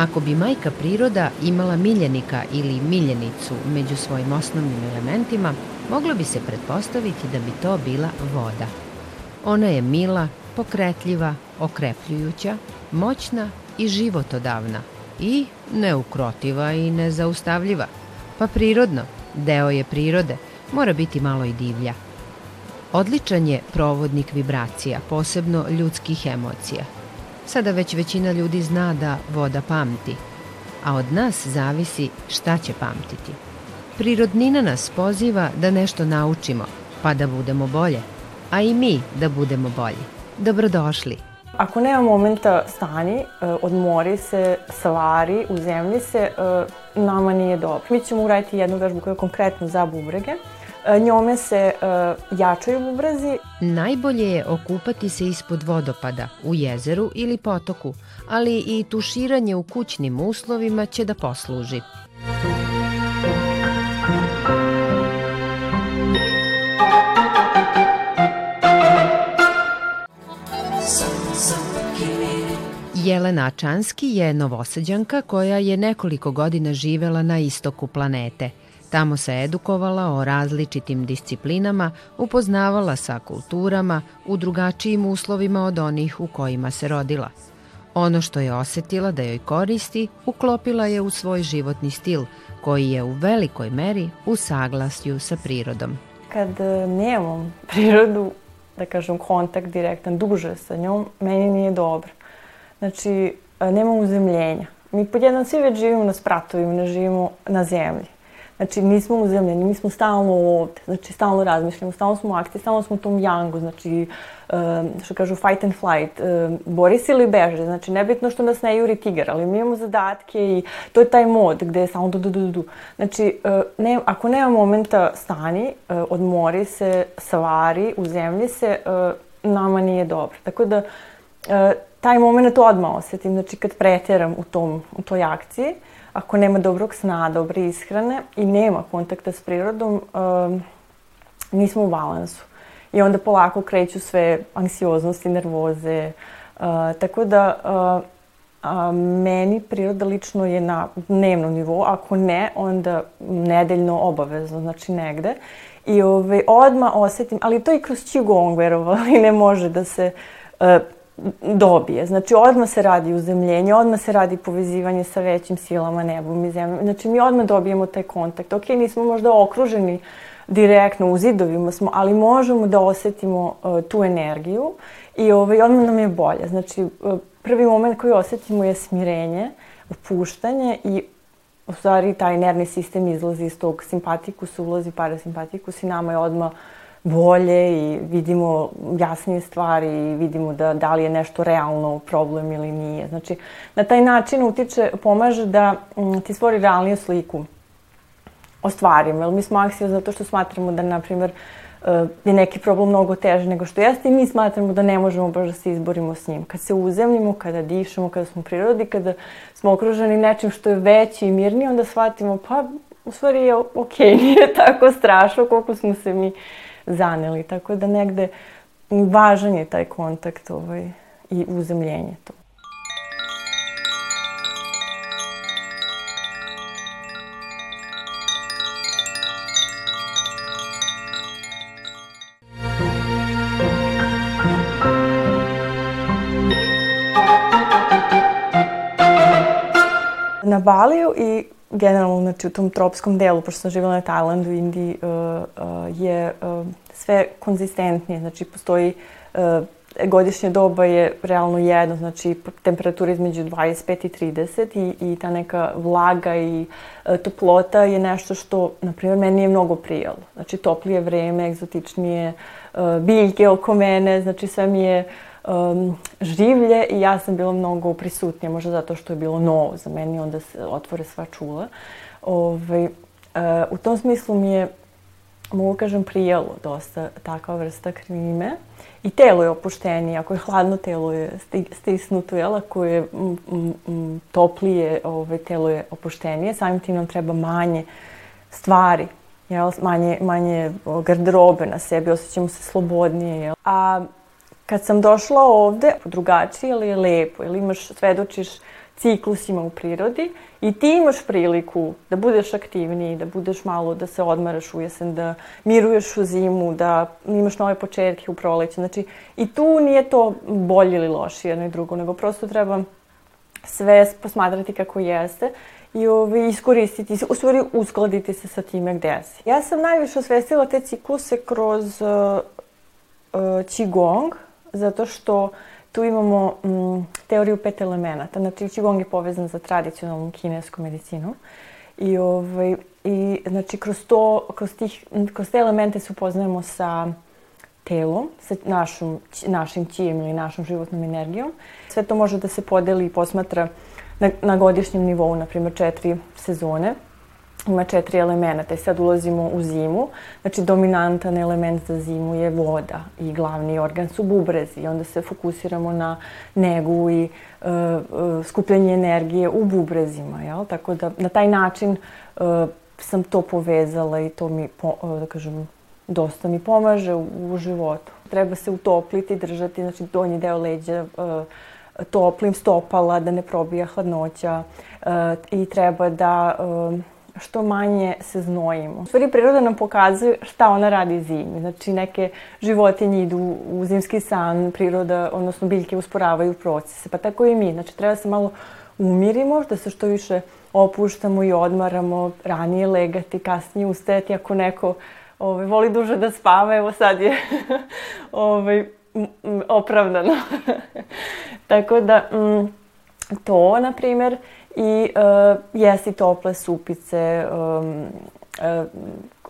Ako bi majka priroda imala miljenika ili miljenicu među svojim osnovnim elementima, moglo bi se pretpostaviti da bi to bila voda. Ona je mila, pokretljiva, okrepljujuća, moćna i životodavna i neukrotiva i nezaustavljiva. Pa prirodno, deo je prirode, mora biti malo i divlja. Odličan je provodnik vibracija, posebno ljudskih emocija – Sada već većina ljudi zna da voda pamti, a od nas zavisi šta će pamtiti. Prirodnina nas poziva da nešto naučimo, pa da budemo bolje, a i mi da budemo bolji. Dobrodošli! Ako nema momenta stani, e, odmori se, slavari, u zemlji se, e, nama nije dobro. Mi ćemo uraditi jednu vežbu koja je konkretno za bubrege. E, njome se uh, jačaju bubrezi. Najbolje je okupati se ispod vodopada, u jezeru ili potoku, ali i tuširanje u kućnim uslovima će da posluži. Jelena Čanski je novosađanka koja je nekoliko godina živela na istoku planete – Tamo se edukovala o različitim disciplinama, upoznavala sa kulturama u drugačijim uslovima od onih u kojima se rodila. Ono što je osetila da joj koristi, uklopila je u svoj životni stil, koji je u velikoj meri u saglasju sa prirodom. Kad e, nemam prirodu, da kažem, kontakt direktan, duže sa njom, meni nije dobro. Znači, e, nemam uzemljenja. Mi pod svi već živimo na spratovima, ne živimo na zemlji. Znači, nismo uzemljeni, mi smo stalno ovde, znači, stalno razmišljamo, stalno smo u akciji, stalno smo u tom jangu, znači, što kažu fight and flight, bori se ili beže, znači, nebitno što nas ne juri tigar, ali mi imamo zadatke i to je taj mod gde je samo du, du, du, du. Znači, ne, ako nema momenta stani, odmori se, savari, uzemlji se, nama nije dobro. Tako da, taj moment odmah osetim, znači, kad preteram u, tom, u toj akciji, ako nema dobrog sna, dobre ishrane i nema kontakta s prirodom, um, nismo u balansu. I onda polako kreću sve anksioznosti, nervoze. Uh, tako da uh, a, meni priroda lično je na dnevnom nivou, ako ne, onda nedeljno obavezno, znači negde. I ove, ovaj, odma osetim, ali to i kroz Qigong, verovali, ne može da se... Uh, dobije. Znači, odmah se radi uzemljenje, odmah se radi povezivanje sa većim silama, nebom i zemljom. Znači, mi odmah dobijemo taj kontakt. Ok, nismo možda okruženi direktno u zidovima smo, ali možemo da osetimo uh, tu energiju i ovaj, odmah nam je bolje. Znači, e, prvi moment koji osetimo je smirenje, opuštanje i u stvari taj nervni sistem izlazi iz tog simpatikus, ulazi parasimpatikus i nama je odmah bolje i vidimo jasnije stvari i vidimo da, da li je nešto realno problem ili nije. Znači, na taj način utiče, pomaže da mm, ti stvori realniju sliku o stvarima. Jer mi smo aksiju zato što smatramo da, na primjer, eh, je neki problem mnogo teže nego što jeste i mi smatramo da ne možemo baš da se izborimo s njim. Kad se uzemljimo, kada dišemo, kada smo u prirodi, kada smo okruženi nečim što je veći i mirniji, onda shvatimo pa u stvari je okej, okay, nije tako strašno koliko smo se mi uh, zaneli. Tako da negde važan je taj kontakt ovaj, i uzemljenje to. na Baliju i generalno, znači u tom tropskom delu, pošto sam živjela na Tajlandu, Indiji, uh, uh, je uh, sve konzistentnije, znači postoji uh, godišnje doba je realno jedno, znači temperatura između 25 i 30 i, i ta neka vlaga i e, toplota je nešto što, na primjer, meni je mnogo prijalo. Znači toplije vreme, egzotičnije, e, biljke oko mene, znači sve mi je e, um, življe i ja sam bila mnogo prisutnija, možda zato što je bilo novo za meni, onda se otvore sva čula. Ove, ovaj, uh, u tom smislu mi je, mogu kažem, prijelo dosta takva vrsta krime. I telo je opuštenije, ako je hladno telo je stisnuto, jel? ako je m, m, toplije, ove, ovaj, telo je opuštenije, samim tim nam treba manje stvari jel, manje, manje garderobe na sebi, osjećamo se slobodnije. Jel. A kad sam došla ovde, drugačije ili lepo, ili imaš, svedočiš ciklusima u prirodi i ti imaš priliku da budeš aktivniji, da budeš malo, da se odmaraš u jesen, da miruješ u zimu, da imaš nove početke u proleću. Znači, i tu nije to bolje ili lošije jedno i drugo, nego prosto treba sve posmatrati kako jeste i ovaj, iskoristiti, u stvari uskladiti se sa time gde si. Ja sam najviše osvestila te cikluse kroz uh, uh, Qigong, zato što tu imamo m, mm, teoriju pet elemenata. Znači, Qigong je povezan sa tradicionalnom kineskom medicinom. I, ovaj, i znači, kroz, to, kroz, tih, kroz te elemente se upoznajemo sa telom, sa našom, našim čijem ili našom životnom energijom. Sve to može da se podeli i posmatra na, na godišnjem nivou, na primjer četiri sezone ima četiri elementa i sad ulazimo u zimu. Znači, dominantan element za zimu je voda i glavni organ su bubrezi. I onda se fokusiramo na negu i e, e skupljanje energije u bubrezima. Jel? Tako da na taj način e, sam to povezala i to mi, po, e, da kažem, dosta mi pomaže u, u životu. Treba se utopliti, držati, znači donji deo leđa e, toplim stopala da ne probija hladnoća e, i treba da e, što manje se znojimo. U stvari, priroda nam pokazuje šta ona radi zimi. Znači, neke životinje idu u zimski san, priroda, odnosno biljke usporavaju procese, pa tako i mi. Znači, treba se malo umirimo, da se što više opuštamo i odmaramo, ranije legati, kasnije ustajati. Ako neko ove, ovaj, voli duže da spava, evo sad je ove, ovaj, opravdano. tako da, m, mm, to, na primer, i uh, e, jesti tople supice, um,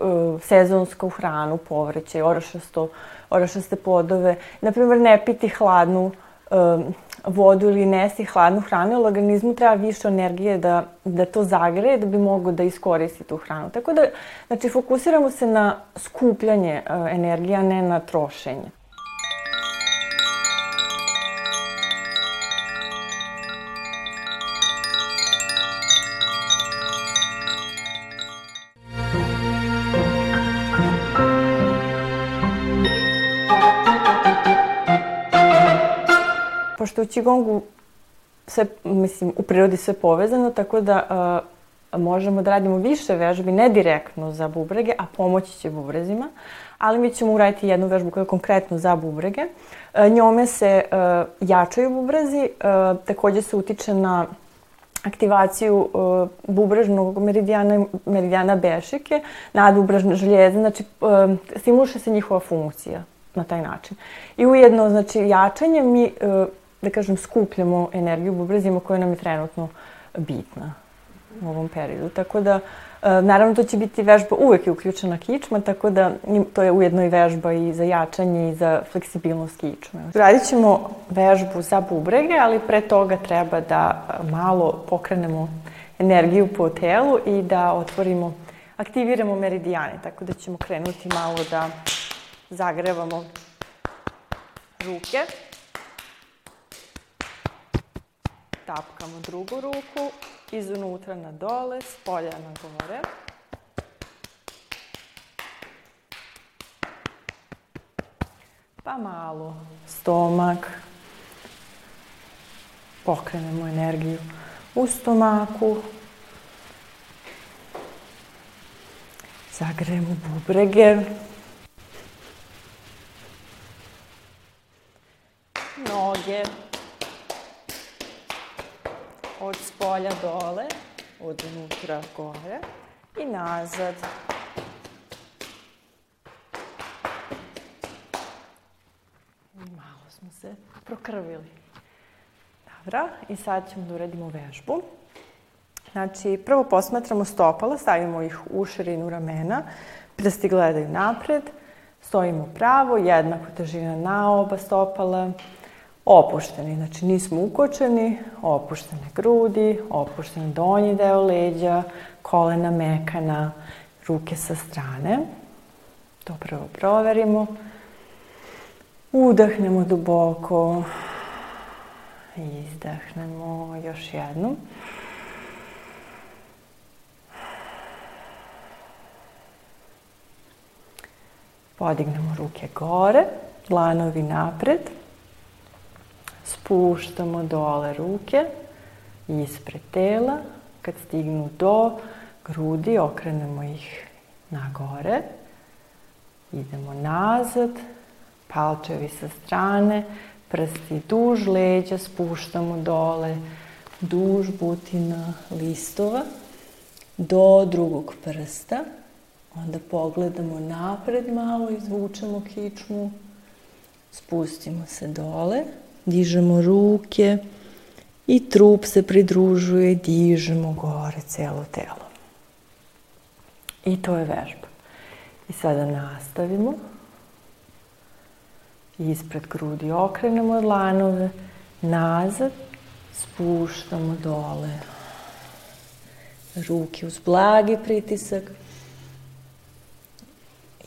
uh, sezonsku hranu, povrće, orašasto, orašaste plodove. Naprimer, ne piti hladnu um, vodu ili nesti hladnu hranu, ali organizmu treba više energije da, da to zagreje, da bi mogo da iskoristi tu hranu. Tako da, znači, fokusiramo se na skupljanje uh, energije, a ne na trošenje. pošto u Qigongu sve, mislim, u prirodi sve povezano, tako da uh, možemo da radimo više vežbi, ne direktno za bubrege, a pomoći će bubrezima, ali mi ćemo uraditi jednu vežbu koja je konkretno za bubrege. Uh, njome se uh, jačaju bubrezi, uh, takođe se utiče na aktivaciju uh, bubrežnog meridijana, meridijana bešike, nadbubrežne žljeze, znači uh, stimuliše se njihova funkcija na taj način. I ujedno, znači, jačanje mi uh, da kažem, skupljamo energiju u bubrezima koja nam je trenutno bitna u ovom periodu. Tako da, e, naravno to će biti vežba, uvek je uključena kičma, tako da to je ujedno i vežba i za jačanje i za fleksibilnost kičme. Radit ćemo vežbu za bubrege, ali pre toga treba da malo pokrenemo energiju po telu i da otvorimo, aktiviramo meridijane, tako da ćemo krenuti malo da zagrevamo ruke. tapkamo drugu ruku, iznutra na dole, s polja na gore. Pa malo stomak. Pokrenemo energiju u stomaku. Zagrejemo bubrege. Noge. dolja dole, od unutra gore i nazad. Malo smo se prokrvili. Dobro, i sad ćemo da uradimo vežbu. Znači, prvo posmatramo stopala, stavimo ih u širinu ramena, prsti gledaju napred, stojimo pravo, jednako težina na oba stopala, Opušteni, znači nismo ukočeni, opuštene grudi, opušten donji deo leđa, kolena mekana, ruke sa strane. To prvo proverimo. Udahnemo duboko. Izdahnemo još jednom. Podignemo ruke gore, dlanovi napred. Spuštamo dole ruke, ispred tela. Kad stignu do grudi, okrenemo ih na gore. Idemo nazad, palčevi sa strane, prsti duž leđa, spuštamo dole duž butina listova do drugog prsta. Onda pogledamo napred malo, izvučemo kičmu, spustimo se dole dižemo ruke i trup se pridružuje, dižemo gore celo telo. I to je vežba. I sada nastavimo. Ispred grudi okrenemo dlanove, nazad, spuštamo dole. Ruke uz blagi pritisak.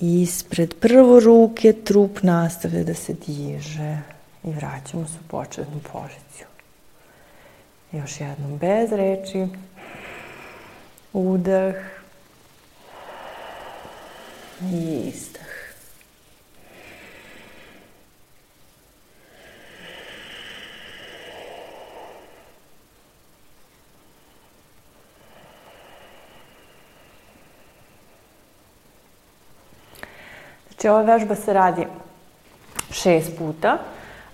Ispred prvo ruke trup nastavlja da se diže. I vraćamo se u početnu poziciju. Još jednom bez reči. Udah. I izdah. Znači, ova vežba se radi šest puta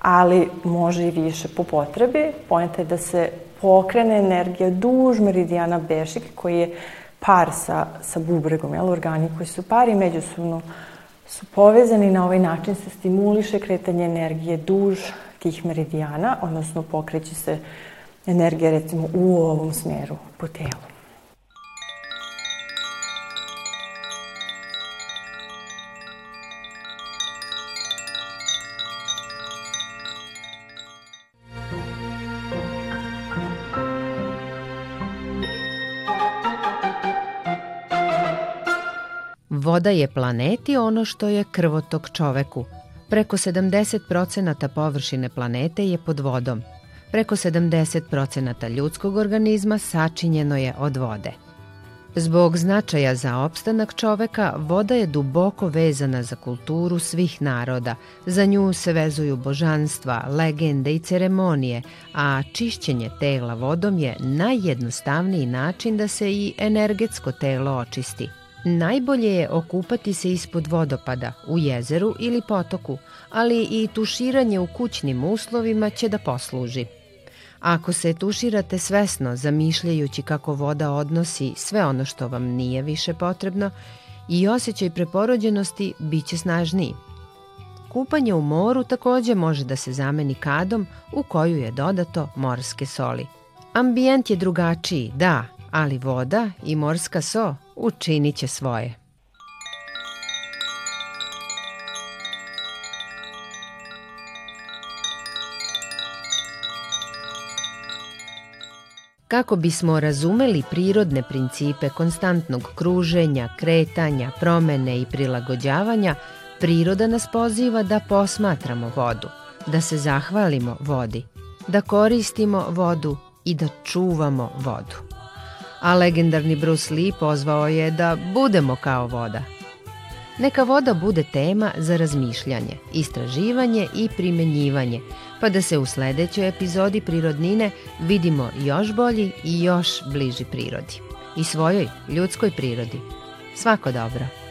ali može i više po potrebi. Pojenta je da se pokrene energija duž meridijana Bešik koji je par sa, sa bubregom, jel, organi koji su par i međusobno su povezani na ovaj način se stimuliše kretanje energije duž tih meridijana, odnosno pokreće se energija recimo u ovom smeru po telu. Voda je planeti ono što je krvotok čoveku. Preko 70% površine planete je pod vodom. Preko 70% ljudskog organizma sačinjeno je od vode. Zbog značaja za opstanak čoveka, voda je duboko vezana za kulturu svih naroda. Za nju se vezuju božanstva, legende i ceremonije, a čišćenje tela vodom je najjednostavniji način da se i energetsko telo očisti – Najbolje je okupati se ispod vodopada, u jezeru ili potoku, ali i tuširanje u kućnim uslovima će da posluži. Ako se tuširate svesno, zamišljajući kako voda odnosi sve ono što vam nije više potrebno, i osjećaj preporođenosti bit će snažniji. Kupanje u moru takođe može da se zameni kadom u koju je dodato morske soli. Ambijent je drugačiji, da, ali voda i morska so učinit će svoje. Kako bismo razumeli prirodne principe konstantnog kruženja, kretanja, promene i prilagođavanja, priroda nas poziva da posmatramo vodu, da se zahvalimo vodi, da koristimo vodu i da čuvamo vodu a legendarni Bruce Lee pozvao je da budemo kao voda. Neka voda bude tema za razmišljanje, istraživanje i primenjivanje, pa da se u sledećoj epizodi Prirodnine vidimo još bolji i još bliži prirodi. I svojoj ljudskoj prirodi. Svako dobro!